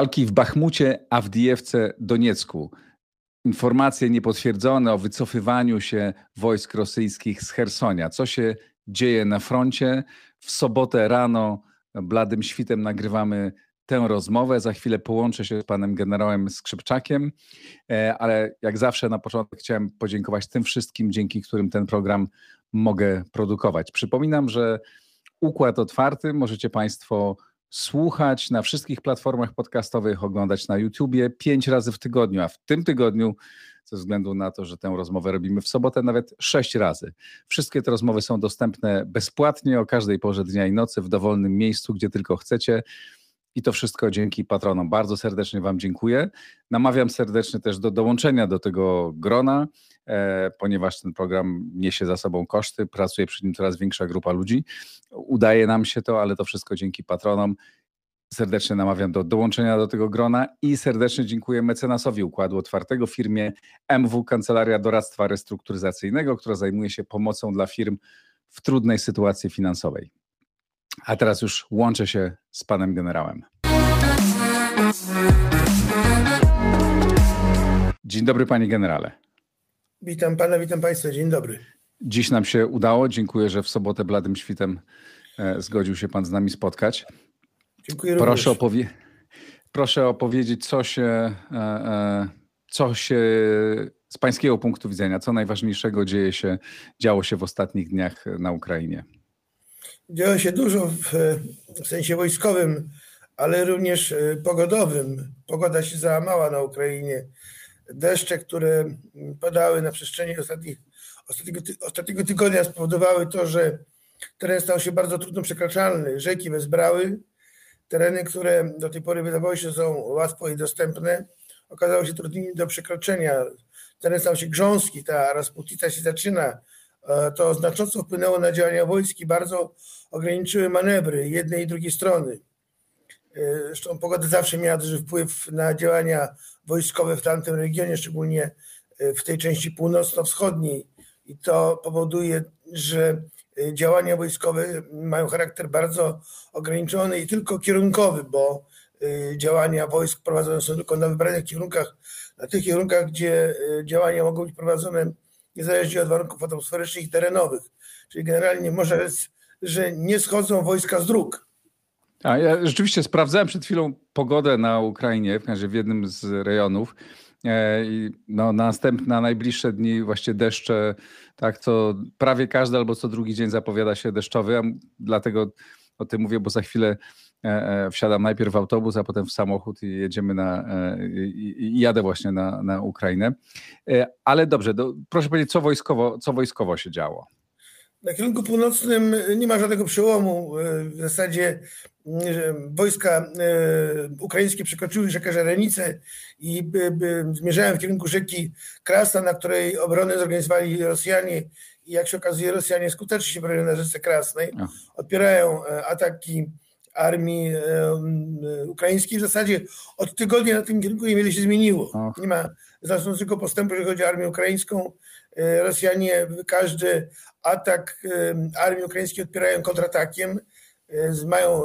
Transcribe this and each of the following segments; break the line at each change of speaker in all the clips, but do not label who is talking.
Walki w Bachmucie, Awdijewce, Doniecku. Informacje niepotwierdzone o wycofywaniu się wojsk rosyjskich z Hersonia. Co się dzieje na froncie? W sobotę rano bladym świtem nagrywamy tę rozmowę. Za chwilę połączę się z panem generałem Skrzypczakiem, e, ale jak zawsze na początek chciałem podziękować tym wszystkim, dzięki którym ten program mogę produkować. Przypominam, że układ otwarty możecie państwo słuchać na wszystkich platformach podcastowych, oglądać na YouTubie pięć razy w tygodniu, a w tym tygodniu, ze względu na to, że tę rozmowę robimy w sobotę, nawet sześć razy. Wszystkie te rozmowy są dostępne bezpłatnie o każdej porze dnia i nocy w dowolnym miejscu, gdzie tylko chcecie. I to wszystko dzięki patronom. Bardzo serdecznie Wam dziękuję. Namawiam serdecznie też do dołączenia do tego grona, e, ponieważ ten program niesie za sobą koszty, pracuje przy nim coraz większa grupa ludzi. Udaje nam się to, ale to wszystko dzięki patronom. Serdecznie namawiam do dołączenia do tego grona i serdecznie dziękuję mecenasowi Układu Otwartego, firmie MW Kancelaria Doradztwa Restrukturyzacyjnego, która zajmuje się pomocą dla firm w trudnej sytuacji finansowej. A teraz już łączę się z panem generałem. Dzień dobry, panie generale.
Witam pana, witam państwa. Dzień dobry.
Dziś nam się udało. Dziękuję, że w sobotę bladym świtem e, zgodził się pan z nami spotkać.
Dziękuję
proszę, opowie proszę opowiedzieć, co się, e, e, co się z pańskiego punktu widzenia, co najważniejszego dzieje się, działo się w ostatnich dniach na Ukrainie
działo się dużo w, w sensie wojskowym, ale również e, pogodowym. Pogoda się załamała na Ukrainie. Deszcze, które padały na przestrzeni ostatnich, ostatniego, ostatniego tygodnia spowodowały to, że teren stał się bardzo trudno przekraczalny. Rzeki wezbrały. Tereny, które do tej pory wydawały się są łatwo i dostępne, okazały się trudnymi do przekroczenia. Teren stał się grząski, ta Rasputica się zaczyna, to znacząco wpłynęło na działania wojsk i bardzo ograniczyły manewry jednej i drugiej strony. E, zresztą pogoda zawsze miała duży wpływ na działania wojskowe w tamtym regionie, szczególnie e, w tej części północno-wschodniej. I to powoduje, że działania wojskowe mają charakter bardzo ograniczony i tylko kierunkowy, bo działania wojsk prowadzone są tylko na wybranych kierunkach, na tych kierunkach, gdzie działania mogą być prowadzone niezależnie od warunków atmosferycznych i terenowych. Czyli generalnie można rzec, że nie schodzą wojska z dróg.
A ja rzeczywiście sprawdzałem przed chwilą pogodę na Ukrainie, w, jednym z rejonów. E, no, następne, najbliższe dni właśnie deszcze, tak, co prawie każdy albo co drugi dzień zapowiada się deszczowy. Dlatego o tym mówię, bo za chwilę wsiadam najpierw w autobus, a potem w samochód i jedziemy na, e, i jadę właśnie na, na Ukrainę. Ale dobrze, do, proszę powiedzieć, co wojskowo, co wojskowo się działo?
Na kierunku północnym nie ma żadnego przełomu. W zasadzie wojska ukraińskie przekroczyły rzekę Żerenicę i zmierzają w kierunku rzeki Krasna, na której obronę zorganizowali Rosjanie i jak się okazuje Rosjanie skutecznie się bronią na rzece Krasnej. Odpierają ataki armii ukraińskiej. W zasadzie od tygodnia na tym kierunku niewiele się zmieniło. Nie ma znaczącego postępu, jeżeli chodzi o armię ukraińską. E, Rosjanie każdy atak armii ukraińskiej odpierają kontratakiem. E, mają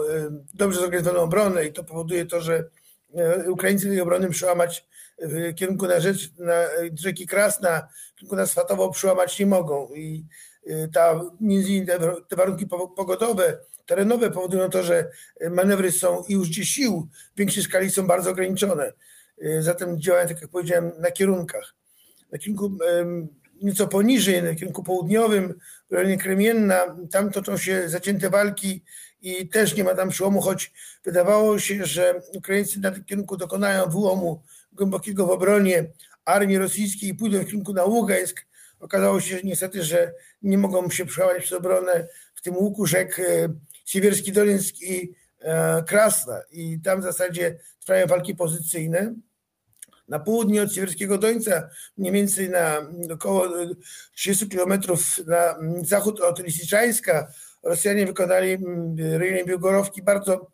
dobrze zorganizowaną obronę i to powoduje to, że e, Ukraińcy tej obrony przełamać w kierunku na, rzecz, na rzeki Krasna, w kierunku na Swatowo przełamać nie mogą. I ta, między innymi te warunki pogodowe, terenowe powodują to, że manewry są i użycie sił w większej skali są bardzo ograniczone. Zatem działają, tak jak powiedziałem, na kierunkach. Na kierunku nieco poniżej, na kierunku południowym, w rejonie Kremienna, tam toczą się zacięte walki i też nie ma tam przełomu, choć wydawało się, że Ukraińcy na tym kierunku dokonają wyłomu głębokiego w obronie armii rosyjskiej i pójdą w kierunku na Ługańsk. Okazało się że niestety, że nie mogą się przełamać przez obronę w tym łuku rzek e, Siewierski Donieck i e, Krasna. I tam w zasadzie trwają walki pozycyjne. Na południe od Siewierskiego Dońca, mniej więcej na około 30 kilometrów na zachód od Lisiczańska, Rosjanie wykonali w rejonie Białgorowki bardzo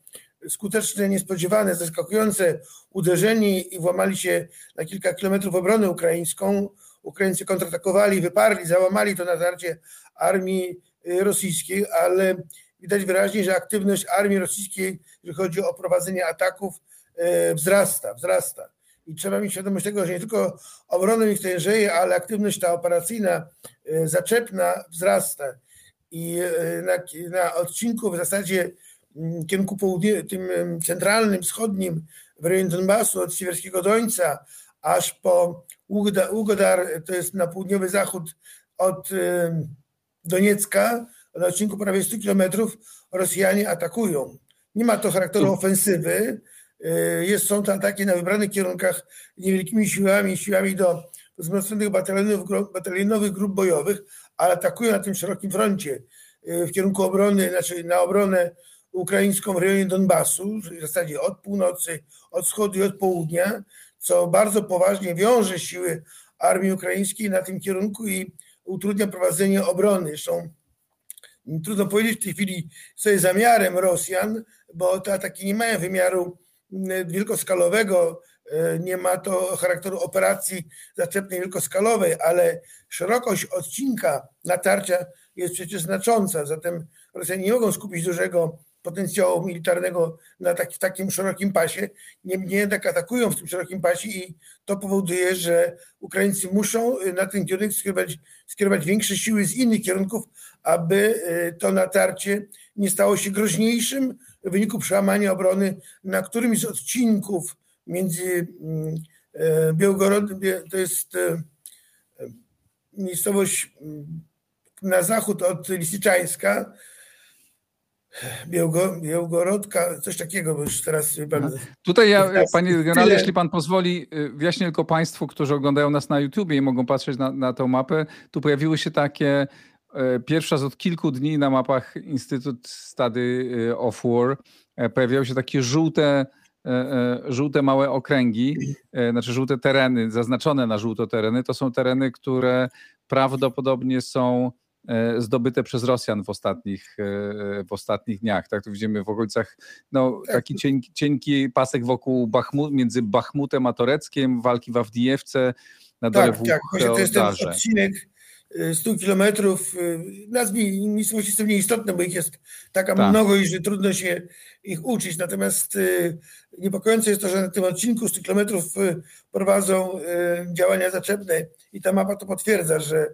skuteczne, niespodziewane, zaskakujące uderzenie i włamali się na kilka kilometrów obrony ukraińską. Ukraińcy kontratakowali, wyparli, załamali to natarcie armii y, rosyjskiej, ale widać wyraźnie, że aktywność armii rosyjskiej, jeżeli chodzi o prowadzenie ataków, wzrasta, wzrasta. I trzeba mieć świadomość tego, że nie tylko obrona ich tężeje, ale aktywność ta operacyjna, zaczepna wzrasta. I na, na odcinku w zasadzie mm, kierunku południowym, tym centralnym, wschodnim, w rejonie Donbasu, od Siwerskiego Dońca, aż po Ugodar, to jest na południowy zachód od Doniecka, na odcinku prawie 100 kilometrów Rosjanie atakują. Nie ma to charakteru ofensywy, y, jest, są to ataki na wybranych kierunkach niewielkimi siłami, siłami do wzmocnionych batalionów, batalionowych grup bojowych, ale atakują na tym szerokim froncie y, w kierunku obrony, znaczy na obronę ukraińską w rejonie Donbasu, w zasadzie od północy, od wschodu i od południa, co bardzo poważnie wiąże siły armii ukraińskiej na tym kierunku i utrudnia prowadzenie obrony. Zresztą trudno powiedzieć w tej chwili, co jest zamiarem Rosjan, bo te ataki nie mają wymiaru mm, wielkoskalowego, e, nie ma to charakteru operacji zaczepnej wielkoskalowej, ale szerokość odcinka natarcia jest przecież znacząca, zatem Rosjanie nie mogą skupić dużego potencjału militarnego na tak, w takim szerokim pasie. Niemniej jednak atakują w tym szerokim pasie i to powoduje, że Ukraińcy muszą y, na ten kierunek skierować, skierować większe siły z innych kierunków, aby y, to natarcie nie stało się groźniejszym w wyniku przełamania obrony na którymś z odcinków między mm, e, Białgorodem, to jest miejscowość mm, na zachód od Lisiczańska, Białgorodka, coś takiego, bo już teraz pan...
Tutaj ja, panie generale, jeśli pan pozwoli, y, wyjaśnię tylko państwu, którzy oglądają nas na YouTubie i mogą patrzeć na, na tą mapę. Tu pojawiły się takie e, pierwszy raz od kilku dni na mapach Instytut Study y, of War e, pojawiały się takie żółte, e, żółte małe okręgi, znaczy żółte tereny, zaznaczone na żółto tereny. To są tereny, które prawdopodobnie są E, zdobyte przez Rosjan w ostatnich, e, w ostatnich dniach. Tak, tu widzimy w okolicach no, tak. taki cienki, cienki pasek wokół Bachmut, między Bachmutem a Toreckiem, walki w Awdijewce, na dole
tak, tak, to jest ten odcinek 100 e, kilometrów. Nazwij miejscowości są nieistotne, bo ich jest taka tak. mnogo i że trudno się ich uczyć. Natomiast niepokojące jest to, że na tym odcinku 100 kilometrów prowadzą działania zaczepne i ta mapa to potwierdza, że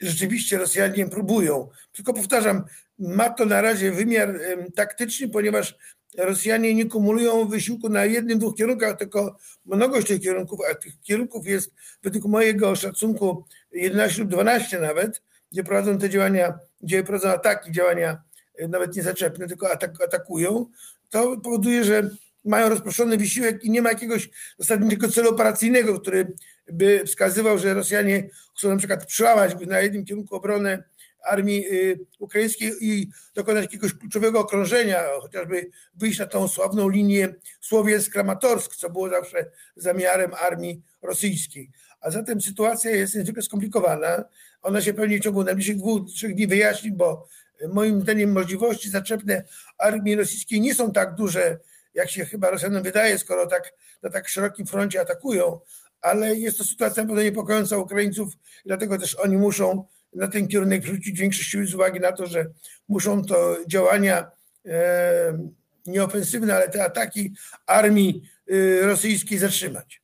rzeczywiście Rosjanie próbują. Tylko powtarzam, ma to na razie wymiar taktyczny, ponieważ Rosjanie nie kumulują wysiłku na jednym, dwóch kierunkach, tylko mnogość tych kierunków, a tych kierunków jest według mojego szacunku 11 lub 12 nawet, gdzie prowadzą te działania, gdzie prowadzą ataki, działania nawet nie zaczepne, tylko atak, atakują, to powoduje, że mają rozproszony wysiłek i nie ma jakiegoś zasadniczego celu operacyjnego, który by wskazywał, że Rosjanie chcą na przykład przełamać na jednym kierunku obronę armii y, ukraińskiej i dokonać jakiegoś kluczowego okrążenia, chociażby wyjść na tą sławną linię Słowiec-Kramatorsk, co było zawsze zamiarem armii rosyjskiej. A zatem sytuacja jest niezwykle skomplikowana. Ona się pewnie w ciągu najbliższych dwóch, trzech dni wyjaśni, bo moim zdaniem możliwości zaczepne armii rosyjskiej nie są tak duże, jak się chyba Rosjanom wydaje, skoro tak na tak szerokim froncie atakują, ale jest to sytuacja pewno niepokojąca Ukraińców, dlatego też oni muszą na ten kierunek wrzucić większe siły z uwagi na to, że muszą to działania e, nieofensywne, ale te ataki armii e, rosyjskiej zatrzymać.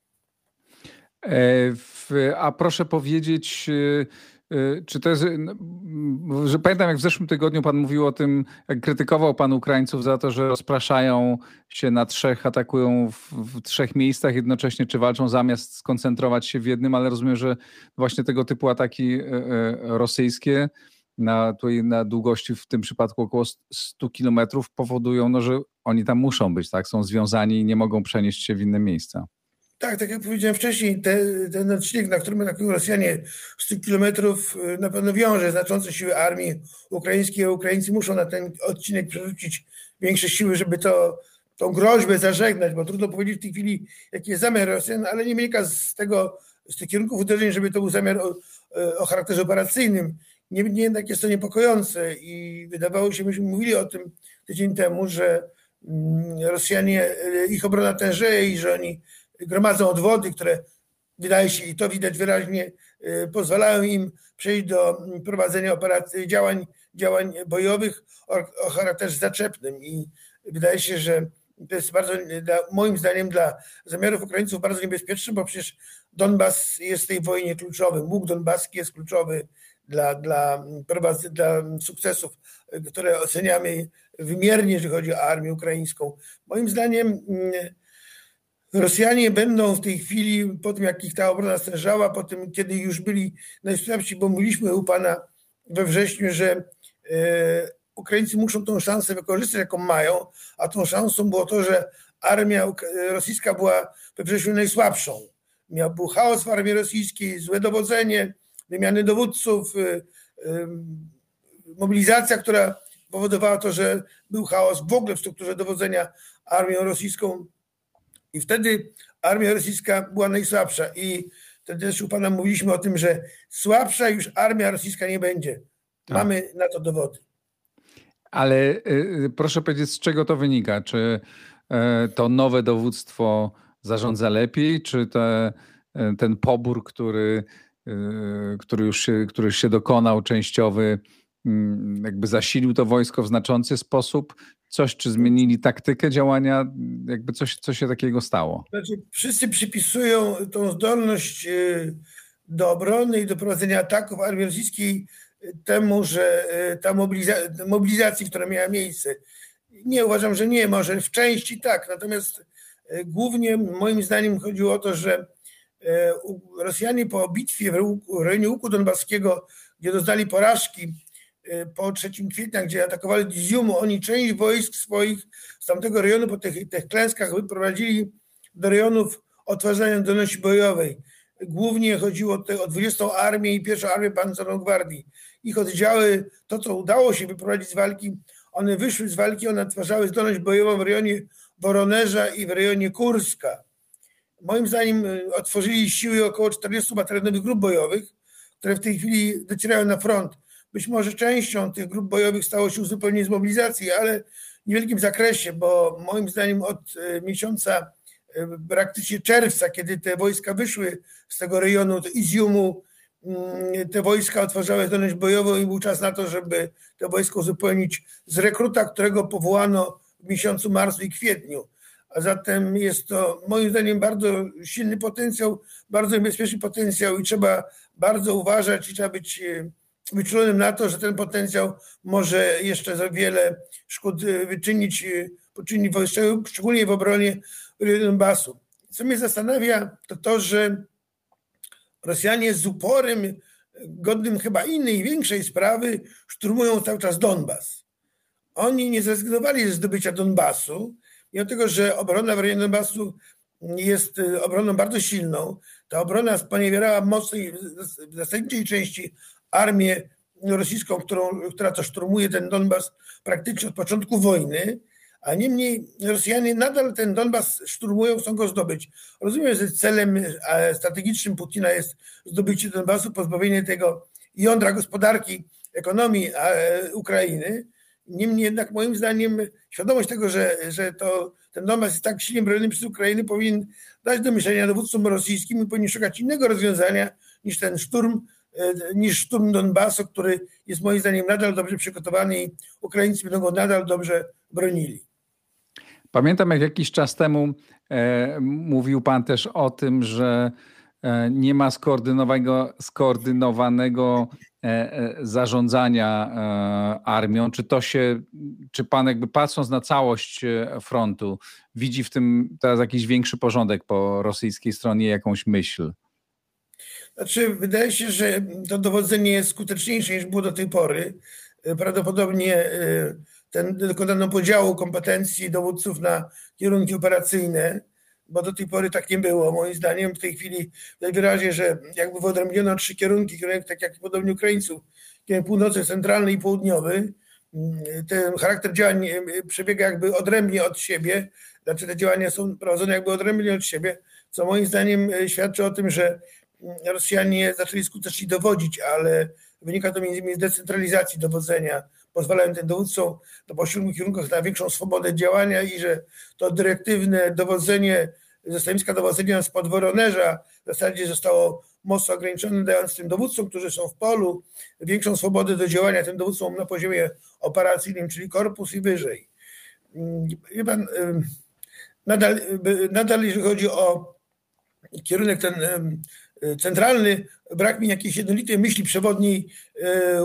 E, a proszę powiedzieć, czy to jest, że pamiętam jak w zeszłym tygodniu pan mówił o tym, jak krytykował pan Ukraińców za to, że rozpraszają się na trzech, atakują w, w, trzech miejscach jednocześnie, czy walczą zamiast skoncentrować się w jednym, ale rozumiem, że właśnie tego typu ataki y, y, rosyjskie na, tutaj na długości w tym przypadku około 100 kilometrów powodują, no, że oni tam muszą być, tak? Są związani i nie mogą przenieść się w inne miejsca.
Tak, tak jak powiedziałem wcześniej, te, ten odcinek, na którym atakują Rosjanie 100 kilometrów y, na pewno wiąże znaczące siły armii ukraińskiej, Ukraińcy muszą na ten odcinek przerzucić większe siły, żeby to, tą groźbę zażegnać, bo trudno powiedzieć w tej chwili, jaki jest zamiar Rosjan, ale nie wynika z tego, z tych kierunków uderzeń, żeby to był zamiar o, o charakterze operacyjnym. Niemniej jednak jest to niepokojące i wydawało się, myśmy mówili o tym tydzień temu, że mm, Rosjanie, y, ich obrona tężeje i że oni gromadzą odwody, które wydaje się, i to widać wyraźnie, y, pozwalają im przejść do prowadzenia operacji, działań, działań bojowych o, o charakterze zaczepnym. I wydaje się, że To jest bardzo, moim zdaniem, dla zamiarów Ukraińców bardzo niebezpieczne, bo przecież Donbas jest w tej wojnie kluczowy. Łuk donbaski jest kluczowy dla, dla, dla sukcesów, które oceniamy wymiernie, jeżeli chodzi o armię ukraińską. Moim zdaniem mm, Rosjanie będą w tej chwili, po tym jak ich ta obrona stężała, po tym kiedy już byli najsłabsi, bo mówiliśmy u Pana we wrześniu, że e, Ukraińcy muszą tą szansę wykorzystać, jaką mają, a tą szansą było to, że armia rosyjska była we wrześniu najsłabszą. Miał, był chaos w armii rosyjskiej, złe dowodzenie, wymiany dowódców, y, y, mobilizacja, która powodowała to, że był chaos w ogóle w strukturze dowodzenia armią rosyjską. I wtedy armia rosyjska była najsłabsza. I wtedy też u Pana mówiliśmy o tym, że słabsza już armia rosyjska nie będzie. Tak. Mamy na to dowody.
Ale y, proszę powiedzieć, z czego to wynika? Czy e, to nowe dowództwo zarządza lepiej, czy te, e, ten pobór, który, e, który, już się, który się dokonał, częściowy, mm, jakby zasilił to wojsko w znaczący sposób? Coś, czy zmienili taktykę działania? Jakby coś, co się takiego stało?
Znaczy, wszyscy przypisują tą zdolność do obrony i do prowadzenia ataków armii rosyjskiej temu, że e, ta mobilizacja, mobilizacji, która miała miejsce. Nie uważam, że nie, może w części tak, natomiast głównie moim zdaniem chodziło o to, że Rosjanie po bitwie w rejonie Łuku Donbaskiego, gdzie doznali porażki po 3 kwietnia, gdzie atakowali Diziumu, oni część wojsk swoich z tamtego rejonu po tych, tych klęskach wyprowadzili do rejonów odtwarzania zdolności bojowej. Głównie chodziło o 20. Armię i pierwszą Armię Pancerną Gwardii ich oddziały, to co udało się wyprowadzić z walki, one wyszły z walki, one odtwarzały zdolność bojową w rejonie Woronerza i w rejonie Kurska. Moim zdaniem y, otworzyli siły około 40 batalionowych grup bojowych, które w tej chwili docierają na front. Być może częścią tych grup bojowych stało się uzupełnienie z mobilizacji, ale w niewielkim zakresie, bo moim zdaniem od y, miesiąca y, praktycznie czerwca, kiedy te wojska wyszły z tego rejonu Iziumu, Mm, te wojska otworzyły zdolność bojową i był czas na to, żeby to wojsko uzupełnić z rekruta, którego powołano w miesiącu marcu i kwietniu. A zatem jest to moim zdaniem bardzo silny potencjał, bardzo niebezpieczny potencjał i trzeba bardzo uważać i trzeba być e, wyczulonym na to, że ten potencjał może jeszcze za wiele szkód e, wyczynić, e, poczynić szczególnie w obronie Donbasu. Co mnie zastanawia, to to, że Rosjanie z uporem godnym chyba innej, większej sprawy szturmują cały czas Donbas. Oni nie zrezygnowali ze zdobycia Donbasu, mimo tego, że obrona w rejonie Donbasu jest e, obroną bardzo silną. Ta obrona sponiewierała mocnej, w zasadniczej części armię rosyjską, którą, która to szturmuje ten Donbas praktycznie od początku wojny. A niemniej Rosjanie nadal ten Donbas szturmują, chcą go zdobyć. Rozumiem, że celem e, strategicznym Putina jest zdobycie Donbasu, pozbawienie tego jądra gospodarki, ekonomii e, Ukrainy. Niemniej jednak moim zdaniem świadomość tego, że, że to, ten Donbas jest tak silnie broniony przez Ukrainę powinien dać do myślenia dowódcom rosyjskim i powinien szukać innego rozwiązania niż ten szturm, niż szturm Donbasu, który jest moim zdaniem nadal dobrze przygotowany i Ukraińcy będą go nadal dobrze bronili.
Pamiętam, jak jakiś czas temu e, mówił Pan też o tym, że e, nie ma skoordynowanego, skoordynowanego e, e zarządzania e, armią. Czy to się, czy Pan jakby patrząc na całość e, frontu, widzi w tym teraz jakiś większy porządek po rosyjskiej stronie, jakąś myśl?
Znaczy, wydaje się, że to dowodzenie jest skuteczniejsze niż było do tej pory. Prawdopodobnie ten, dokonano podziału kompetencji dowódców na kierunki operacyjne, bo do tej pory tak nie było. Moim zdaniem w tej chwili najwyraźniej, że jakby wyodrębniono trzy kierunki, kierunek tak jak podobnie Ukraińców, kierunek północny, centralny i południowy. Ten charakter działań e, przebiega jakby odrębnie od siebie, znaczy te działania są prowadzone jakby odrębnie od siebie, co moim zdaniem e, świadczy o tym, że Rosjanie zaczęli skutecznie dowodzić, ale wynika to między innymi z decentralizacji dowodzenia, pozwalają tym dowódcom na poszczególnych kierunkach na większą swobodę działania i że to dyrektywne dowodzenie ze stanowiska dowodzenia spod Woronerza w zasadzie zostało mocno ograniczone, dając tym dowódcom, którzy są w polu, większą swobodę do działania tym dowódcom na poziomie operacyjnym, czyli korpus i wyżej. Wie pan, nadal, nadal jeżeli chodzi o kierunek ten centralny, brak mi jakiejś jednolitej myśli przewodniej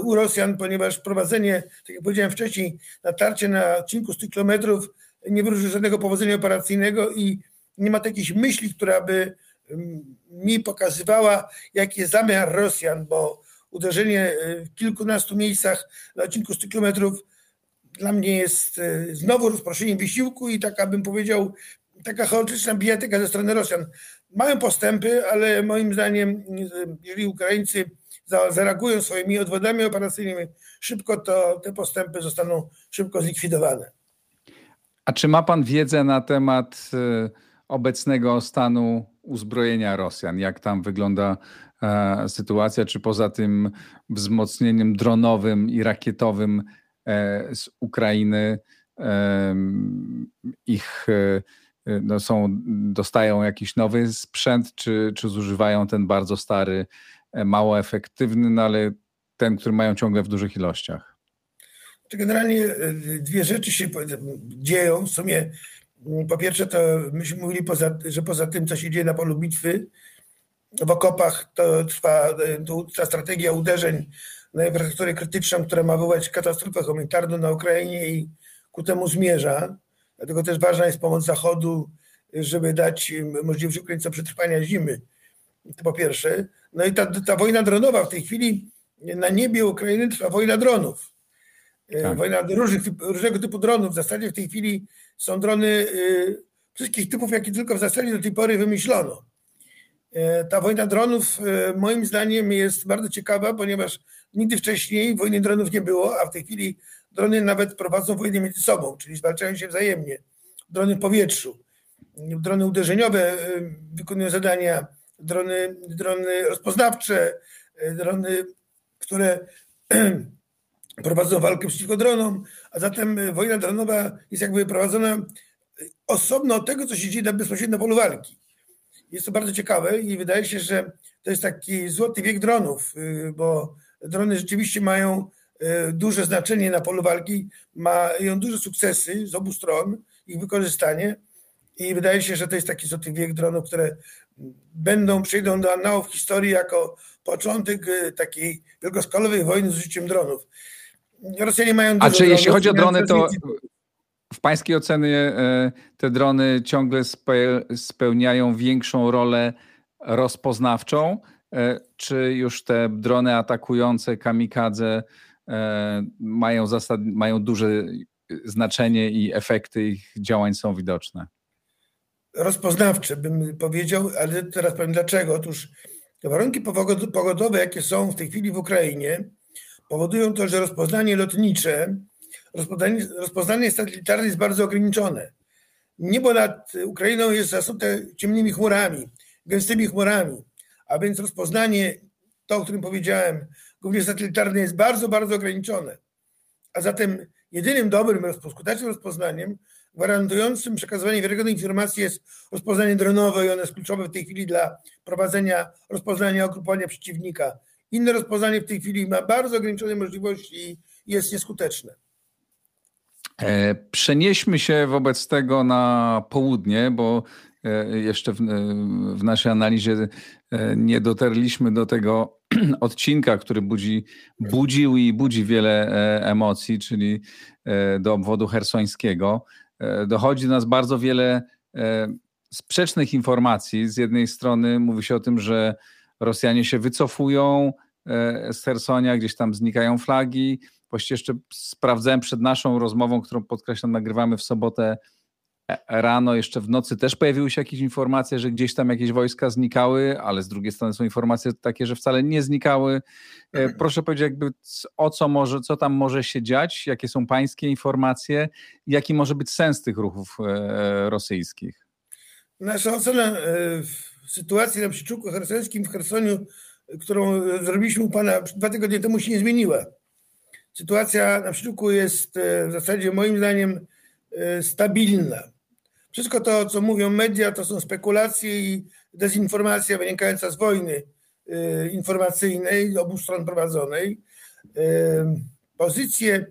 u Rosjan, ponieważ prowadzenie, tak jak powiedziałem wcześniej, natarcie na odcinku 100 kilometrów nie wróży żadnego powodzenia operacyjnego i nie ma takiej myśli, która by mi pokazywała, jaki jest zamiar Rosjan, bo uderzenie e, w kilkunastu miejscach na odcinku 100 kilometrów dla mnie jest znowu rozproszeniem wysiłku i taka, bym powiedział, taka chaotyczna bijatyka ze strony Rosjan. Mają postępy, ale moim zdaniem, jeżeli Ukraińcy zareagują swoimi odwodami operacyjnymi szybko, to te postępy zostaną szybko zlikwidowane.
A czy ma Pan wiedzę na temat e, obecnego stanu uzbrojenia Rosjan? Jak tam wygląda e, sytuacja? Czy poza tym wzmocnieniem dronowym i rakietowym e, z Ukrainy ich no są, dostają jakiś nowy sprzęt, czy, czy zużywają ten bardzo stary, mało efektywny, no ale ten, który mają ciągle w dużych ilościach?
Generalnie dwie rzeczy się dzieją. W sumie po pierwsze, to myśmy mówili, poza, że poza tym, co się dzieje na polu bitwy, w okopach to trwa ta strategia uderzeń na infrastrukturę krytyczną, która ma wywołać katastrofę humanitarną na Ukrainie i ku temu zmierza. Dlatego też ważna jest pomoc Zachodu, żeby dać możliwość Ukraińcom przetrwania zimy. To po pierwsze. No i ta, ta wojna dronowa w tej chwili na niebie Ukrainy trwa wojna dronów. Tak. Wojna różnych, różnego typu dronów. W zasadzie w tej chwili są drony y, wszystkich typów, jakie tylko w zasadzie do tej pory wymyślono. E, ta wojna dronów y, moim zdaniem jest bardzo ciekawa, ponieważ nigdy wcześniej wojny dronów nie było, a w tej chwili drony nawet prowadzą wojnę między sobą, czyli zwalczają się wzajemnie. Drony w powietrzu, drony uderzeniowe y, wykonują zadania, drony, drony rozpoznawcze, drony, które prowadzą walkę przeciwko dronom, a zatem wojna dronowa jest jakby prowadzona e, osobno od tego, co się dzieje na bezpośrednio polu walki. Jest to bardzo ciekawe i wydaje się, że to jest taki złoty wiek dronów, bo drony rzeczywiście mają duże znaczenie na polu walki, mają duże sukcesy z obu stron, ich wykorzystanie i wydaje się, że to jest taki złoty wiek dronów, które będą, przejdą do annałów historii jako początek takiej wielkoskalowej wojny z użyciem dronów.
Rosjanie mają A czy jeśli chodzi o drony, to w pańskiej ocenie e, te drony ciągle spełniają większą rolę rozpoznawczą, e, czy już te drony atakujące kamikadze e, mają, zasad, mają duże znaczenie i efekty ich działań są widoczne?
Rozpoznawcze bym powiedział, ale teraz powiem dlaczego. Otóż warunki pogodowe, jakie są w tej chwili w Ukrainie, powodują to, że rozpoznanie lotnicze, rozpoznanie, rozpoznanie satelitarne jest bardzo ograniczone. Niebo nad Ukrainą jest zasute ciemnymi chmurami, gęstymi chmurami, a więc rozpoznanie, to o którym powiedziałem, głównie satelitarne jest bardzo, bardzo ograniczone. A zatem jedynym dobrym, skutecznym rozpoznaniem gwarantującym przekazywanie wiarygodnej informacji jest rozpoznanie dronowe i ono jest kluczowe w tej chwili dla prowadzenia rozpoznania okrupowania przeciwnika Inne rozpoznanie w tej chwili ma bardzo ograniczone możliwości i jest nieskuteczne.
E, przenieśmy się wobec tego na południe, bo e, jeszcze w, w, naszej analizie nie dotarliśmy do tego odcinka, który budzi, budził i budzi wiele emocji, czyli do obwodu hersońskiego. Dochodzi do nas bardzo wiele sprzecznych informacji. Z jednej strony mówi się o tym, że Rosjanie się wycofują e, z Hersonia, gdzieś tam znikają flagi. Właściwie jeszcze sprawdzałem przed naszą rozmową, którą podkreślam, nagrywamy w sobotę e, rano, jeszcze w nocy też pojawiły się jakieś informacje, że gdzieś tam jakieś wojska znikały, ale z drugiej strony są informacje takie, że wcale nie znikały. E, proszę powiedzieć, jakby o co może, co tam może się dziać, jakie są pańskie informacje, jaki może być sens tych ruchów rosyjskich?
Nasza ocena sytuacji na przyczółku hersońskim w Hersoniu, którą zrobiliśmy u Pana dwa tygodnie temu się nie zmieniła. Sytuacja na przyczółku jest e, w zasadzie moim zdaniem e, stabilna. Wszystko to, co mówią media, to są spekulacje i dezinformacja wynikająca z wojny e, informacyjnej, obu stron prowadzonej. Pozycje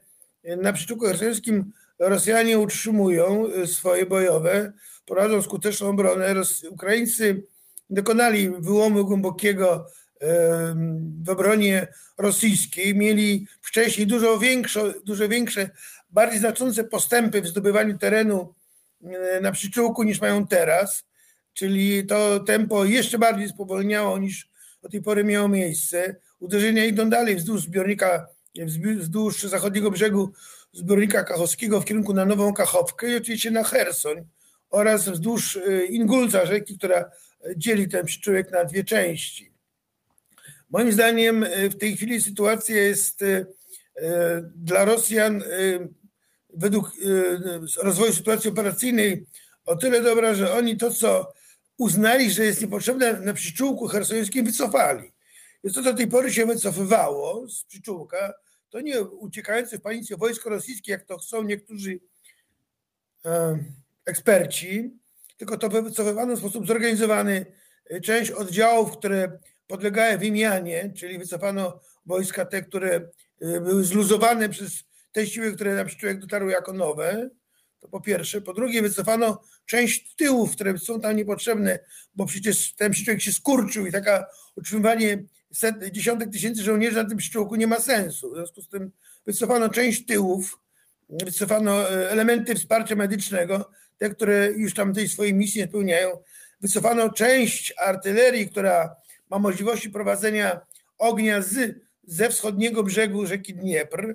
na przyczółku hersońskim Rosjanie utrzymują swoje bojowe prowadzą skuteczną obronę. Ukraińcy dokonali wyłomu głębokiego w obronie rosyjskiej, mieli wcześniej dużo większe, dużo większe, bardziej znaczące postępy w zdobywaniu terenu na przyczółku niż mają teraz, czyli to tempo jeszcze bardziej spowolniało niż do tej pory miało miejsce. Uderzenia idą dalej wzdłuż zbiornika, wzdłuż zachodniego brzegu zbiornika kachowskiego w kierunku na Nową Kachowkę i oczywiście na Hersoń oraz wzdłuż y, Ingulca, rzeki, która dzieli ten przyczółek na dwie części. Moim zdaniem y, w tej chwili sytuacja jest dla Rosjan według rozwoju sytuacji operacyjnej o tyle dobra, że oni to, co uznali, że jest niepotrzebne na przyczółku hersońskim, wycofali. Więc to do tej pory się wycofywało z przyczółka, to nie uciekające w panice wojsko rosyjskie, jak to chcą niektórzy e, eksperci, tylko to wycofywano w sposób zorganizowany. Część oddziałów, które podlegały wymianie, czyli wycofano wojska te, które e, były zluzowane przez te siły, które na przyczółek dotarły jako nowe, to po pierwsze. Po drugie, wycofano część tyłów, które są tam niepotrzebne, bo przecież ten przyczółek się skurczył i taka utrzymywanie set, dziesiątek tysięcy żołnierzy na tym przyczółku nie ma sensu. W związku z tym wycofano część tyłów, wycofano e, elementy wsparcia medycznego, te, które już tam tej swojej misji nie spełniają. Wycofano część artylerii, która ma możliwości prowadzenia ognia z, ze wschodniego brzegu rzeki Dniepr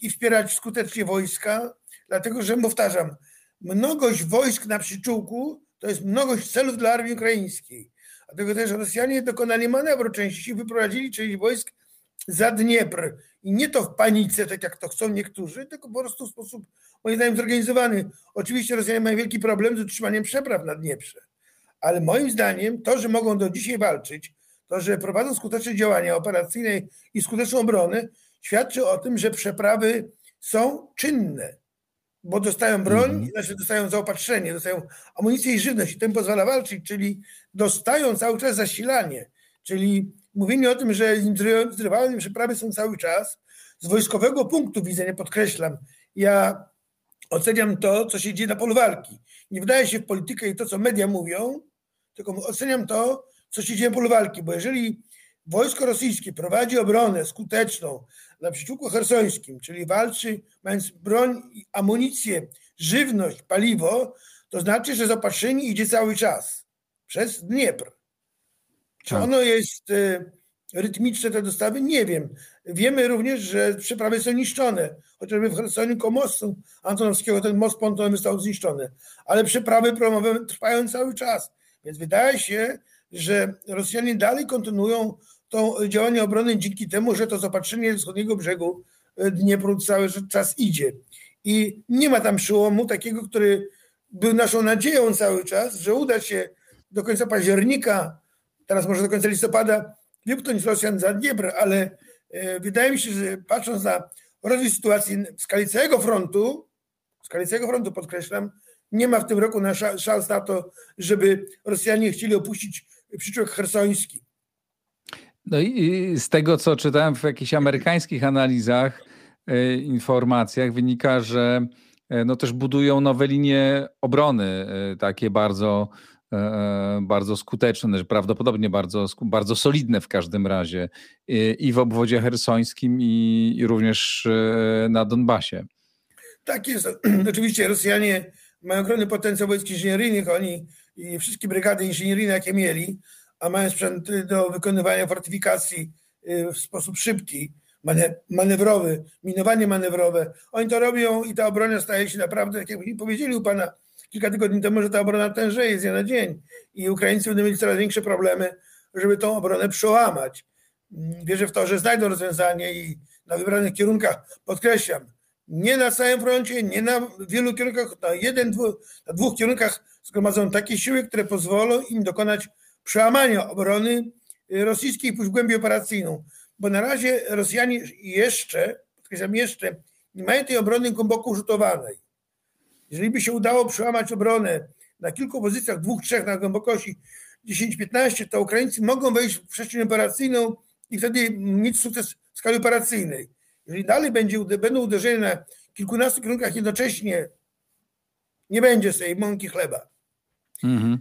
i wspierać skutecznie wojska, dlatego że, powtarzam, mnogość wojsk na przyczółku to jest mnogość celów dla armii ukraińskiej. Dlatego też Rosjanie dokonali manewru części, wyprowadzili część wojsk za Dniepr. I nie to w panice, tak jak to chcą niektórzy, tylko po prostu w sposób, moim zdaniem, zorganizowany. Oczywiście Rosjanie mają wielki problem z utrzymaniem przepraw na Dnieprze. Ale moim zdaniem to, że mogą do dzisiaj walczyć, to, że prowadzą skuteczne działania operacyjne i skuteczną obronę, świadczy o tym, że przeprawy są czynne bo dostają broń, mm. znaczy dostają zaopatrzenie, dostają amunicję i żywność i tym pozwala walczyć, czyli dostają cały czas zasilanie, czyli mówienie o tym, że zrywane przeprawy są cały czas, z wojskowego punktu widzenia, podkreślam, ja oceniam to, co się dzieje na polu walki. Nie wydaje się w politykę i to, co media mówią, tylko oceniam to, co się dzieje na polu walki, bo jeżeli wojsko rosyjskie prowadzi obronę skuteczną, na przeciwko hersońskim, czyli walczy mając broń, amunicję, żywność, paliwo, to znaczy, że zaopatrzenie idzie cały czas przez Dniepr. Czy tak. ono jest e, rytmiczne, te dostawy? Nie wiem. Wiemy również, że przeprawy są niszczone. Chociażby w Chersoniu koło mostu Antonowskiego ten most pontonowy został zniszczony. Ale przeprawy promowe trwają cały czas. Więc wydaje się, że Rosjanie dalej kontynuują to działanie obrony dzięki temu, że to zaopatrzenie wschodniego brzegu e, Dniepru cały czas idzie. I nie ma tam przełomu takiego, który był naszą nadzieją cały czas, że uda się do końca października, teraz może do końca listopada, wypchnąć Rosjan za Dniepr, ale e, wydaje mi się, że patrząc na rozwój sytuacji w skali całego frontu, w skali całego frontu podkreślam, nie ma w tym roku szans na to, żeby Rosjanie chcieli opuścić przyczółek hersoński.
No i z tego, co czytałem w jakichś amerykańskich analizach, e, informacjach, wynika, że e, no też budują nowe linie obrony, e, takie bardzo, bardzo skuteczne, prawdopodobnie bardzo, bardzo solidne w każdym razie i w obwodzie hersońskim, i, i również na Donbasie.
Tak jest. Oczywiście Rosjanie mają ogromny potencjał wojsk inżynieryjnych, oni i wszystkie brygady inżynieryjne, jakie mieli, a mają sprzęt do wykonywania fortyfikacji y, w sposób szybki, manewrowy, minowanie manewrowe. Oni to robią i ta obrona staje się naprawdę, tak jak powiedzieli u pana kilka tygodni temu, że ta obrona tężeje z dnia na dzień i Ukraińcy będą mieli coraz większe problemy, żeby tą obronę przełamać. Mm, wierzę w to, że znajdą rozwiązanie i na wybranych kierunkach, podkreślam, nie na całym froncie, nie na wielu kierunkach, na jeden, dwóch, na dwóch kierunkach zgromadzono takie siły, które pozwolą im dokonać przełamania obrony rosyjskiej pójść w głębię operacyjną. Bo na razie Rosjanie jeszcze, podkreślam jeszcze, nie mają tej obrony głęboko użytowanej. Jeżeli by się udało przełamać obronę na kilku pozycjach, dwóch, trzech na głębokości 10-15, to Ukraińcy mogą wejść w przestrzeń operacyjną i wtedy mieć sukces w skali operacyjnej. Jeżeli dalej będzie, będą uderzenia na kilkunastu kierunkach jednocześnie, nie będzie z tej mąki chleba.
Mhm.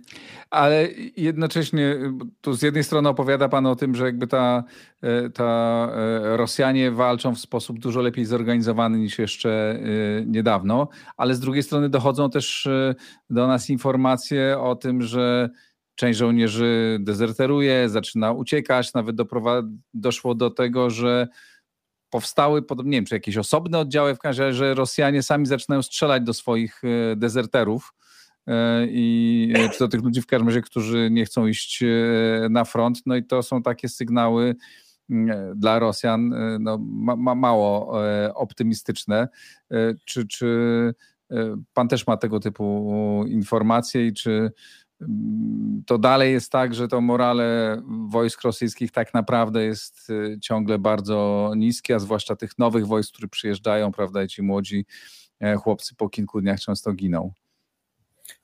Ale jednocześnie tu z jednej strony opowiada Pan o tym, że jakby ta, e, ta e, Rosjanie walczą w sposób dużo lepiej zorganizowany niż jeszcze e, niedawno, ale z drugiej strony dochodzą też do nas informacje o tym, że część żołnierzy dezerteruje, zaczyna uciekać, nawet doszło do tego, że powstały, nie wiem, czy jakieś osobne oddziały, w każdym razie, że Rosjanie sami zaczynają strzelać do swoich dezerterów i e, czy do tych ludzi w każdym razie, którzy nie chcą iść e, na front. No i to są takie sygnały mm, dla Rosjan no, ma, mało optymistyczne. Czy, czy pan też ma tego typu informacje i czy mm, to dalej jest tak, że to morale wojsk rosyjskich tak naprawdę jest ciągle bardzo niskie, a zwłaszcza tych nowych wojsk, które przyjeżdżają, prawda, i ci młodzi chłopcy po kilku dniach często giną.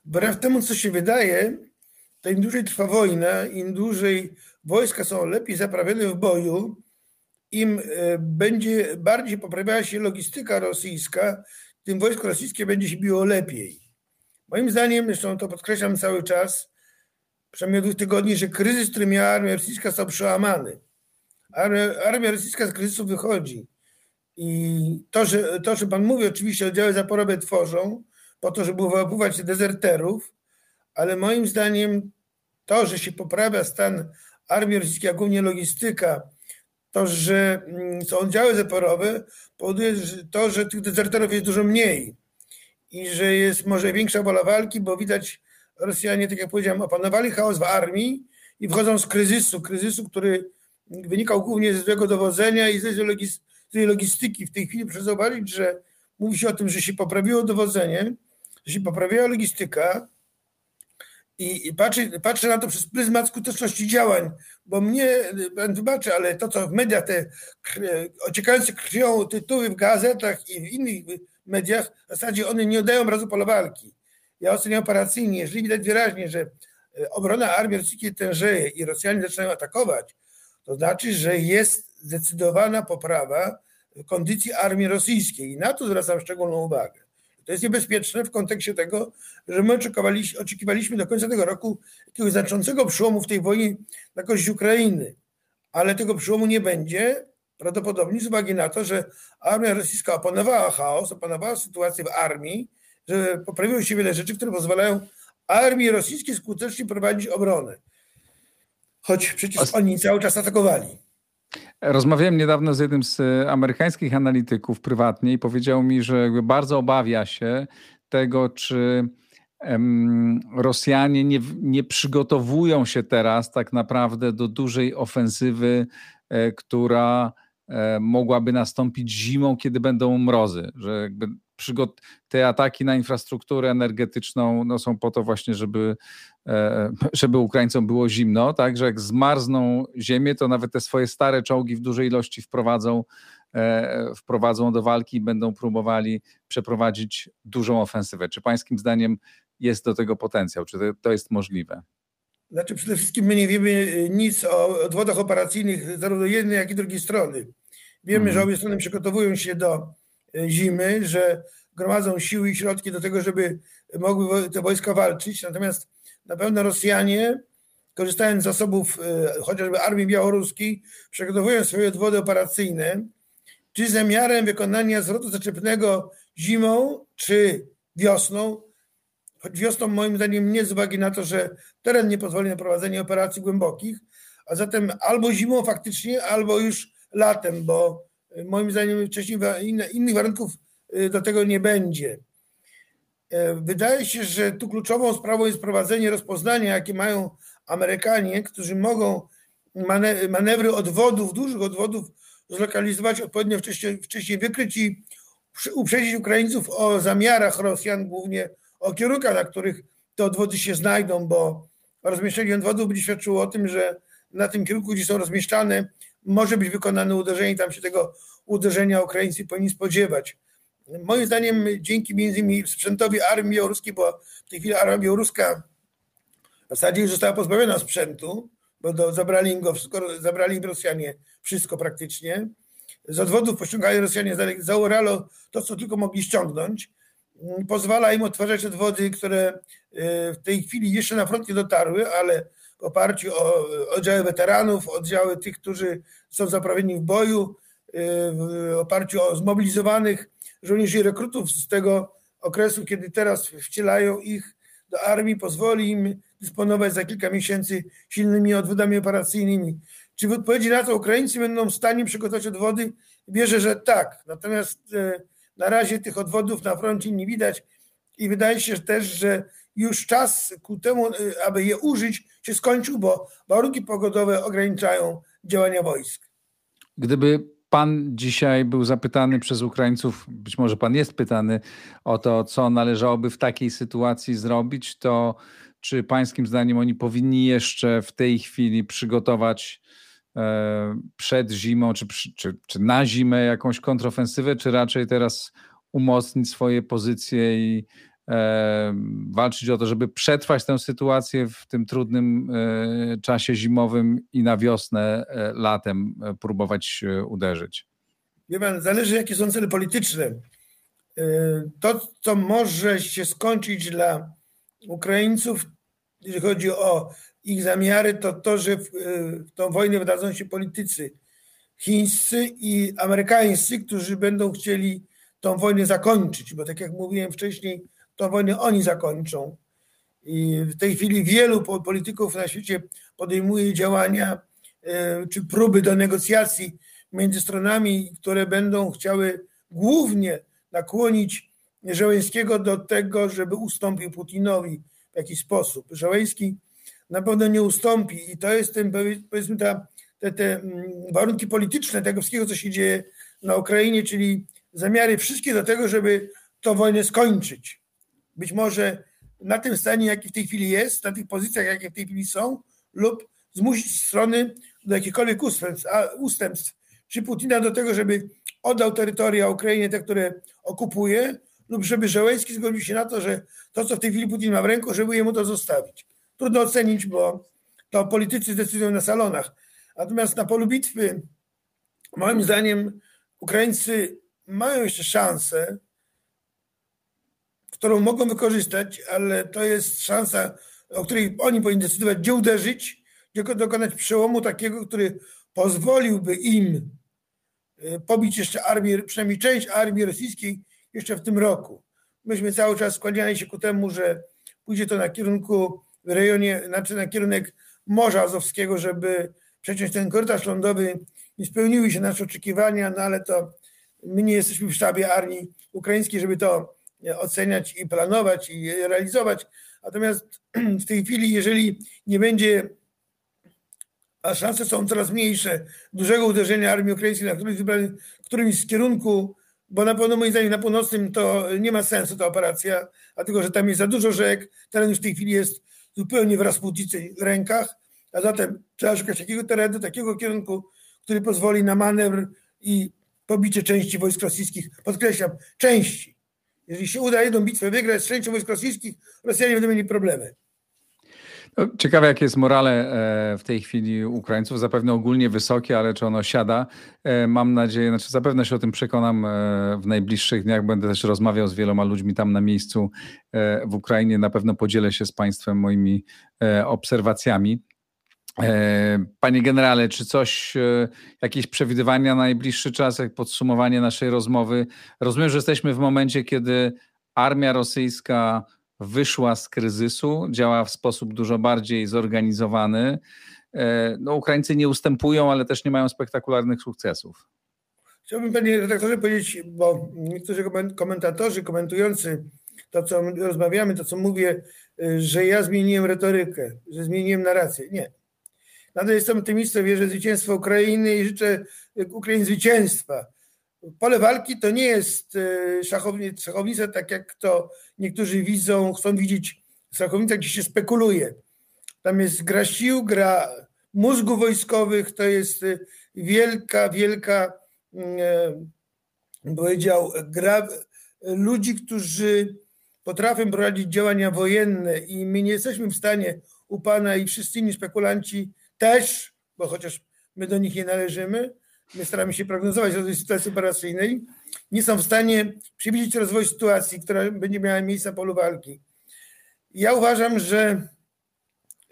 Wbrew temu, co się wydaje, to im dłużej trwa wojna, im dłużej wojska są lepiej zaprawione w boju, im e, będzie bardziej poprawiała się logistyka rosyjska, tym wojsko rosyjskie będzie się biło lepiej. Moim zdaniem, zresztą to podkreślam cały czas, przynajmniej od dwóch tygodni, że kryzys, który miała armia rosyjska, został przełamany. Armia, armia rosyjska z kryzysu wychodzi. I to, że, to, że pan mówi, oczywiście oddziały zaporowe tworzą, po to, żeby wyłapywać dezerterów, ale moim zdaniem to, że się poprawia stan armii rosyjskiej, a głównie logistyka, to, że mm, są oddziały zaporowe, powoduje to, że tych dezerterów jest dużo mniej i że jest może większa wola walki, bo widać Rosjanie, tak jak powiedziałem, opanowali chaos w armii i wchodzą z kryzysu, kryzysu, który wynikał głównie ze złego dowodzenia i ze złej logistyki. W tej chwili proszę zauważyć, że mówi się o tym, że się poprawiło dowodzenie, że się poprawiała logistyka i patrzę, patrzę na to przez pryzmat skuteczności działań, bo mnie, pan wybaczy, ale to, co w mediach, te ociekające krwią tytuły w gazetach i w innych mediach, w zasadzie one nie oddają obrazu pola walki. Ja oceniam operacyjnie, jeżeli widać wyraźnie, że e, obrona armii rosyjskiej tężeje i Rosjanie zaczynają atakować, to znaczy, że jest zdecydowana poprawa kondycji armii rosyjskiej i na to zwracam szczególną uwagę. To jest niebezpieczne w kontekście tego, że my oczekiwaliśmy do końca tego roku jakiegoś znaczącego przełomu w tej wojnie na korzyść Ukrainy, ale tego przełomu nie będzie, prawdopodobnie z uwagi na to, że armia rosyjska opanowała chaos, opanowała sytuację w armii, że poprawiło się wiele rzeczy, które pozwalają armii rosyjskiej skutecznie prowadzić obronę. Choć przecież oni cały czas atakowali.
Rozmawiałem niedawno z jednym z e, amerykańskich analityków prywatnie i powiedział mi, że bardzo obawia się tego, czy Rosjanie nie, nie przygotowują się teraz tak naprawdę do dużej ofensywy, e, która e, mogłaby nastąpić zimą, kiedy będą mrozy, że jakby te ataki na infrastrukturę energetyczną no, są po to właśnie, żeby, e, żeby Ukraińcom było zimno, tak, że jak zmarzną ziemię, to nawet te swoje stare czołgi w dużej ilości wprowadzą, e, wprowadzą do walki i będą próbowali przeprowadzić dużą ofensywę. Czy pańskim zdaniem jest do tego potencjał? Czy to jest możliwe?
Znaczy przede wszystkim my nie wiemy nic o odwodach operacyjnych zarówno jednej, jak i drugiej strony. Wiemy, mhm. że obie strony przygotowują się do E, zimy, że gromadzą siły i środki do tego, żeby mogły te wojska walczyć. Natomiast na pewno Rosjanie, korzystając z zasobów e, chociażby armii białoruskiej, przygotowują swoje odwody operacyjne, czy zamiarem wykonania zwrotu zaczepnego zimą, czy wiosną, choć wiosną moim zdaniem nie z uwagi na to, że teren nie pozwoli na prowadzenie operacji głębokich, a zatem albo zimą faktycznie, albo już latem, bo Moim zdaniem wcześniej innych warunków y, do tego nie będzie. E, wydaje się, że tu kluczową sprawą jest prowadzenie rozpoznania, jakie mają Amerykanie, którzy mogą manewry odwodów, dużych odwodów zlokalizować odpowiednio wcześniej, wcześniej wykryć i uprzedzić Ukraińców o zamiarach Rosjan, głównie o kierunkach, na których te odwody się znajdą, bo rozmieszczenie odwodów będzie świadczyło o tym, że na tym kierunku, gdzie są rozmieszczane, może być wykonane uderzenie, tam się tego uderzenia Ukraińcy powinni spodziewać. Moim zdaniem dzięki między innymi sprzętowi armii białoruskiej, bo w tej chwili armia białoruska w zasadzie już została pozbawiona sprzętu, bo do, zabrali im go, zabrali im Rosjanie wszystko praktycznie. Z odwodów pościągali Rosjanie za Uralo to, co tylko mogli ściągnąć. pozwala im odtwarzać odwody, które w tej chwili jeszcze na front nie dotarły, ale w oparciu o oddziały weteranów, oddziały tych, którzy są zaprawieni w boju, w oparciu o zmobilizowanych żołnierzy i rekrutów z tego okresu, kiedy teraz wcielają ich do armii, pozwoli im dysponować za kilka miesięcy silnymi odwodami operacyjnymi. Czy w odpowiedzi na to Ukraińcy będą w stanie przygotować odwody? Wierzę, że tak. Natomiast e, na razie tych odwodów na froncie nie widać i wydaje się też, że już czas ku temu, e, aby je użyć, się skończył, bo warunki pogodowe ograniczają działania wojsk.
Gdyby Pan dzisiaj był zapytany przez Ukraińców, być może pan jest pytany o to, co należałoby w takiej sytuacji zrobić, to czy pańskim zdaniem oni powinni jeszcze w tej chwili przygotować e, przed zimą, czy, czy, czy na zimę jakąś kontrofensywę, czy raczej teraz umocnić swoje pozycje i walczyć o to, żeby przetrwać tę sytuację w tym trudnym e, czasie zimowym i na wiosnę, latem próbować uderzyć?
Wie pan, zależy jakie są cele polityczne. To, co może się skończyć dla Ukraińców, jeżeli chodzi o ich zamiary, to to, że w, w tą wojnę wdadzą się politycy chińscy i amerykańscy, którzy będą chcieli tą wojnę zakończyć, bo tak jak mówiłem wcześniej, tą wojnę oni zakończą. I w tej chwili wielu polityków na świecie podejmuje działania e, czy próby do negocjacji między stronami, które będą chciały głównie nakłonić Żeleńskiego do tego, żeby ustąpił Putinowi w jakiś sposób. Żeleński na pewno nie ustąpi i to jest ten, powiedzmy ta, te, te mm, warunki polityczne tego wszystkiego, co się dzieje na Ukrainie, czyli zamiary wszystkie do tego, żeby tę wojnę skończyć. Być może na tym stanie, jaki w tej chwili jest, na tych pozycjach, jakie w tej chwili są, lub zmusić strony do jakichkolwiek ustępstw, ustępstw czy Putina do tego, żeby oddał terytoria Ukrainie, te, które okupuje, lub żeby Żołęski zgodził się na to, że to, co w tej chwili Putin ma w ręku, żeby jemu to zostawić. Trudno ocenić, bo to politycy decydują na salonach. Natomiast na polu bitwy, moim zdaniem, Ukraińcy mają jeszcze szansę, którą mogą wykorzystać, ale to jest szansa, o której oni powinni decydować, gdzie uderzyć, gdzie dokonać przełomu takiego, który pozwoliłby im y, pobić jeszcze armię, przynajmniej część armii rosyjskiej jeszcze w tym roku. Myśmy cały czas skłaniali się ku temu, że pójdzie to na kierunku w rejonie, znaczy na kierunek Morza Azowskiego, żeby przeciąć ten korytarz lądowy. Nie spełniły się nasze oczekiwania, no ale to my nie jesteśmy w sztabie armii ukraińskiej, żeby to oceniać i planować i realizować. Natomiast w tej chwili, jeżeli nie będzie, a szanse są coraz mniejsze, dużego uderzenia armii ukraińskiej na którymś, którymś z kierunku bo na pewno moim zdaniem na północnym to nie ma sensu ta operacja, dlatego że tam jest za dużo rzek, teren już w tej chwili jest zupełnie w Rasputicy rękach, a zatem trzeba szukać takiego terenu, takiego kierunku, który pozwoli na manewr i pobicie części wojsk rosyjskich. Podkreślam, części. Jeżeli się uda jedną bitwę wygrać z częścią wojsk rosyjskich, Rosjanie będą mieli problemy.
No, ciekawe, jakie jest morale e, w tej chwili Ukraińców. Zapewne ogólnie wysokie, ale czy ono siada? E, mam nadzieję, znaczy zapewne się o tym przekonam e, w najbliższych dniach. Będę też rozmawiał z wieloma ludźmi tam na miejscu w Ukrainie. Na pewno podzielę się z Państwem moimi obserwacjami. Panie generale, czy coś, jakieś przewidywania na najbliższy czas, jak podsumowanie naszej rozmowy? Rozumiem, że jesteśmy w momencie, kiedy armia rosyjska wyszła z kryzysu, działa w sposób dużo bardziej zorganizowany. E, no, Ukraińcy nie ustępują, ale też nie mają spektakularnych sukcesów.
Chciałbym, panie redaktorze, powiedzieć, bo niektórzy komentatorzy komentujący to, co rozmawiamy, to, co mówię, e, że ja zmieniłem retorykę, że zmieniłem narrację. Nie. Nadal jestem optymistą, wierzę w zwycięstwo Ukrainy i życzę Ukrainie zwycięstwa. Pole walki to nie jest e, szachownica, tak jak to niektórzy widzą, chcą widzieć szachownica, gdzie się spekuluje. Tam jest gra sił, gra mózgu wojskowych, to jest e, wielka, wielka, mm, e, powiedział, gra ludzi, którzy potrafią prowadzić działania wojenne i my nie jesteśmy w stanie u Pana i wszyscy inni spekulanci też, bo chociaż my do nich nie należymy, My staramy się prognozować tej sytuacji operacyjnej, nie są w stanie przewidzieć rozwoju sytuacji, która będzie miała miejsce polu walki. Ja uważam, że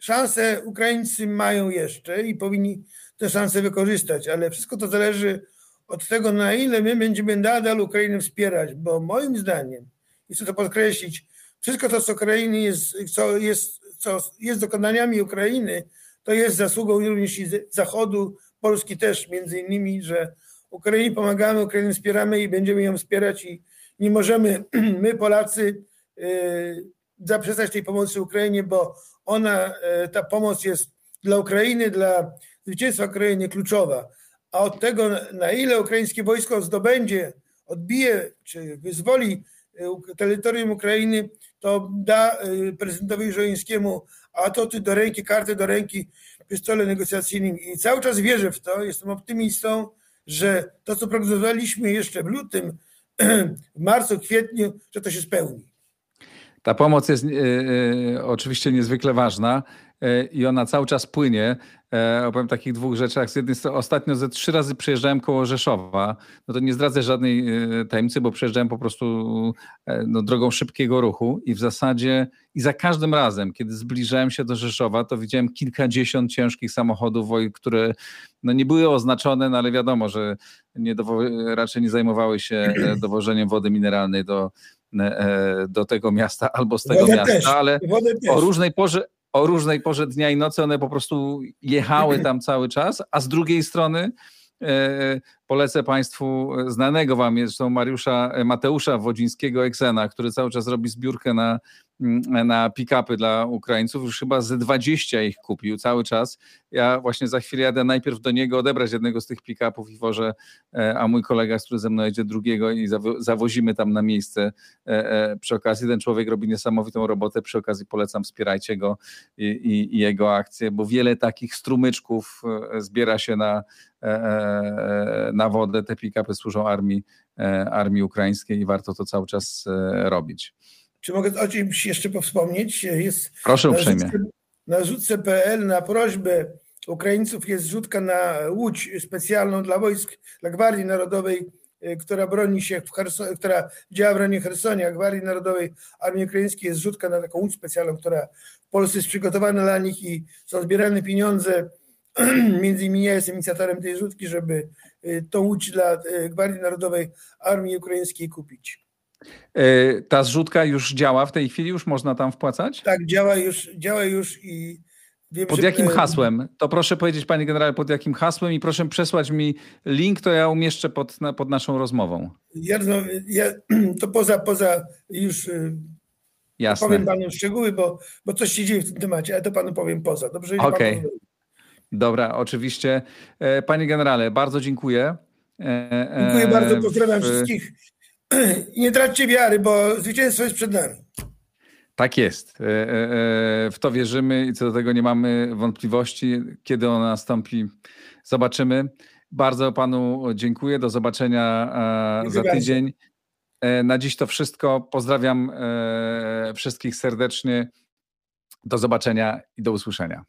szanse Ukraińcy mają jeszcze i powinni te szanse wykorzystać, ale wszystko to zależy od tego, na ile my będziemy nadal Ukrainę wspierać, bo moim zdaniem, i chcę to podkreślić, wszystko to, co Ukrainy jest, co jest, co jest dokonaniami Ukrainy, to jest zasługą również i Zachodu, Polski też, między innymi, że Ukrainie pomagamy, Ukrainę wspieramy i będziemy ją wspierać i nie możemy my Polacy y, zaprzestać tej pomocy Ukrainie, bo ona, y, ta pomoc jest dla Ukrainy, dla zwycięstwa Ukrainy kluczowa. A od tego, na ile ukraińskie wojsko zdobędzie, odbije czy wyzwoli y, terytorium Ukrainy, to da prezydentowi Żońskiemu atoty do ręki, karty do ręki w stole negocjacyjnym. I cały czas wierzę w to, jestem optymistą, że to, co prognozowaliśmy jeszcze w lutym, w marcu, kwietniu, że to się spełni.
Ta pomoc jest e, e, oczywiście niezwykle ważna i ona cały czas płynie. E, opowiem takich dwóch rzeczach. Z jednej strony ostatnio ze trzy razy przejeżdżałem koło Rzeszowa. No to nie zdradzę żadnej e, tajemnicy, bo przejeżdżałem po prostu e, no, drogą szybkiego ruchu i w zasadzie i za każdym razem, kiedy zbliżałem się do Rzeszowa, to widziałem kilkadziesiąt ciężkich samochodów, które no, nie były oznaczone, no ale wiadomo, że nie raczej nie zajmowały się dowożeniem wody mineralnej do, do tego miasta albo z tego Wodę miasta, też. ale o różnej porze o różnej porze dnia i nocy, one po prostu jechały tam cały czas, a z drugiej strony e, polecę Państwu znanego Wam zresztą Mariusza Mateusza Wodzińskiego Eksena, który cały czas robi zbiórkę na na pick-upy dla Ukraińców. Już chyba ze 20 ich kupił cały czas. Ja właśnie za chwilę jadę najpierw do niego odebrać jednego z tych pick-upów i wożę, e, a mój kolega, który ze mną jedzie drugiego i zawozimy tam na miejsce e, e, przy okazji. Ten człowiek robi niesamowitą robotę. Przy okazji polecam, wspierajcie go i, i, i jego akcje, bo wiele takich strumyczków zbiera się na, na wodę. Te pick-upy służą armii, armii ukraińskiej i warto to cały czas robić.
Czy mogę o czymś jeszcze powspomnieć? Jest
Proszę uprzejmie.
Na rzutce.pl na prośbę Ukraińców jest rzutka na łódź specjalną dla wojsk, dla Gwardii Narodowej, e, która broni się, w Herson, która działa w rejonie Hersonia, Gwardii Narodowej Armii Ukraińskiej jest rzutka na taką łódź specjalną, która w Polsce jest przygotowana dla nich i są zbierane pieniądze. Między innymi ja jestem inicjatorem tej rzutki, żeby e, tą łódź dla e, Gwardii Narodowej Armii Ukraińskiej kupić.
E, ta zrzutka już działa w tej chwili? Już można tam wpłacać?
Tak, działa już, działa już i
wiem, Pod jakim że... hasłem? To proszę powiedzieć, panie generale, pod jakim hasłem i proszę przesłać mi link, to ja umieszczę pod, pod naszą rozmową.
Ja, no, ja, to poza, poza już y, Jasne. powiem panu szczegóły, bo, bo coś się dzieje w tym temacie, ale to panu powiem poza. Dobrze?
Okej. Okay. Dobra, oczywiście. E, panie generale, bardzo dziękuję.
E, dziękuję bardzo, pozdrawiam wszystkich nie traćcie wiary, bo zwycięstwo jest przed nami.
Tak jest. E, e, e, w to wierzymy i co do tego nie mamy wątpliwości. Kiedy ono nastąpi, zobaczymy. Bardzo panu dziękuję. Do zobaczenia za tydzień. Na dziś to wszystko. Pozdrawiam wszystkich serdecznie. Do zobaczenia i do usłyszenia.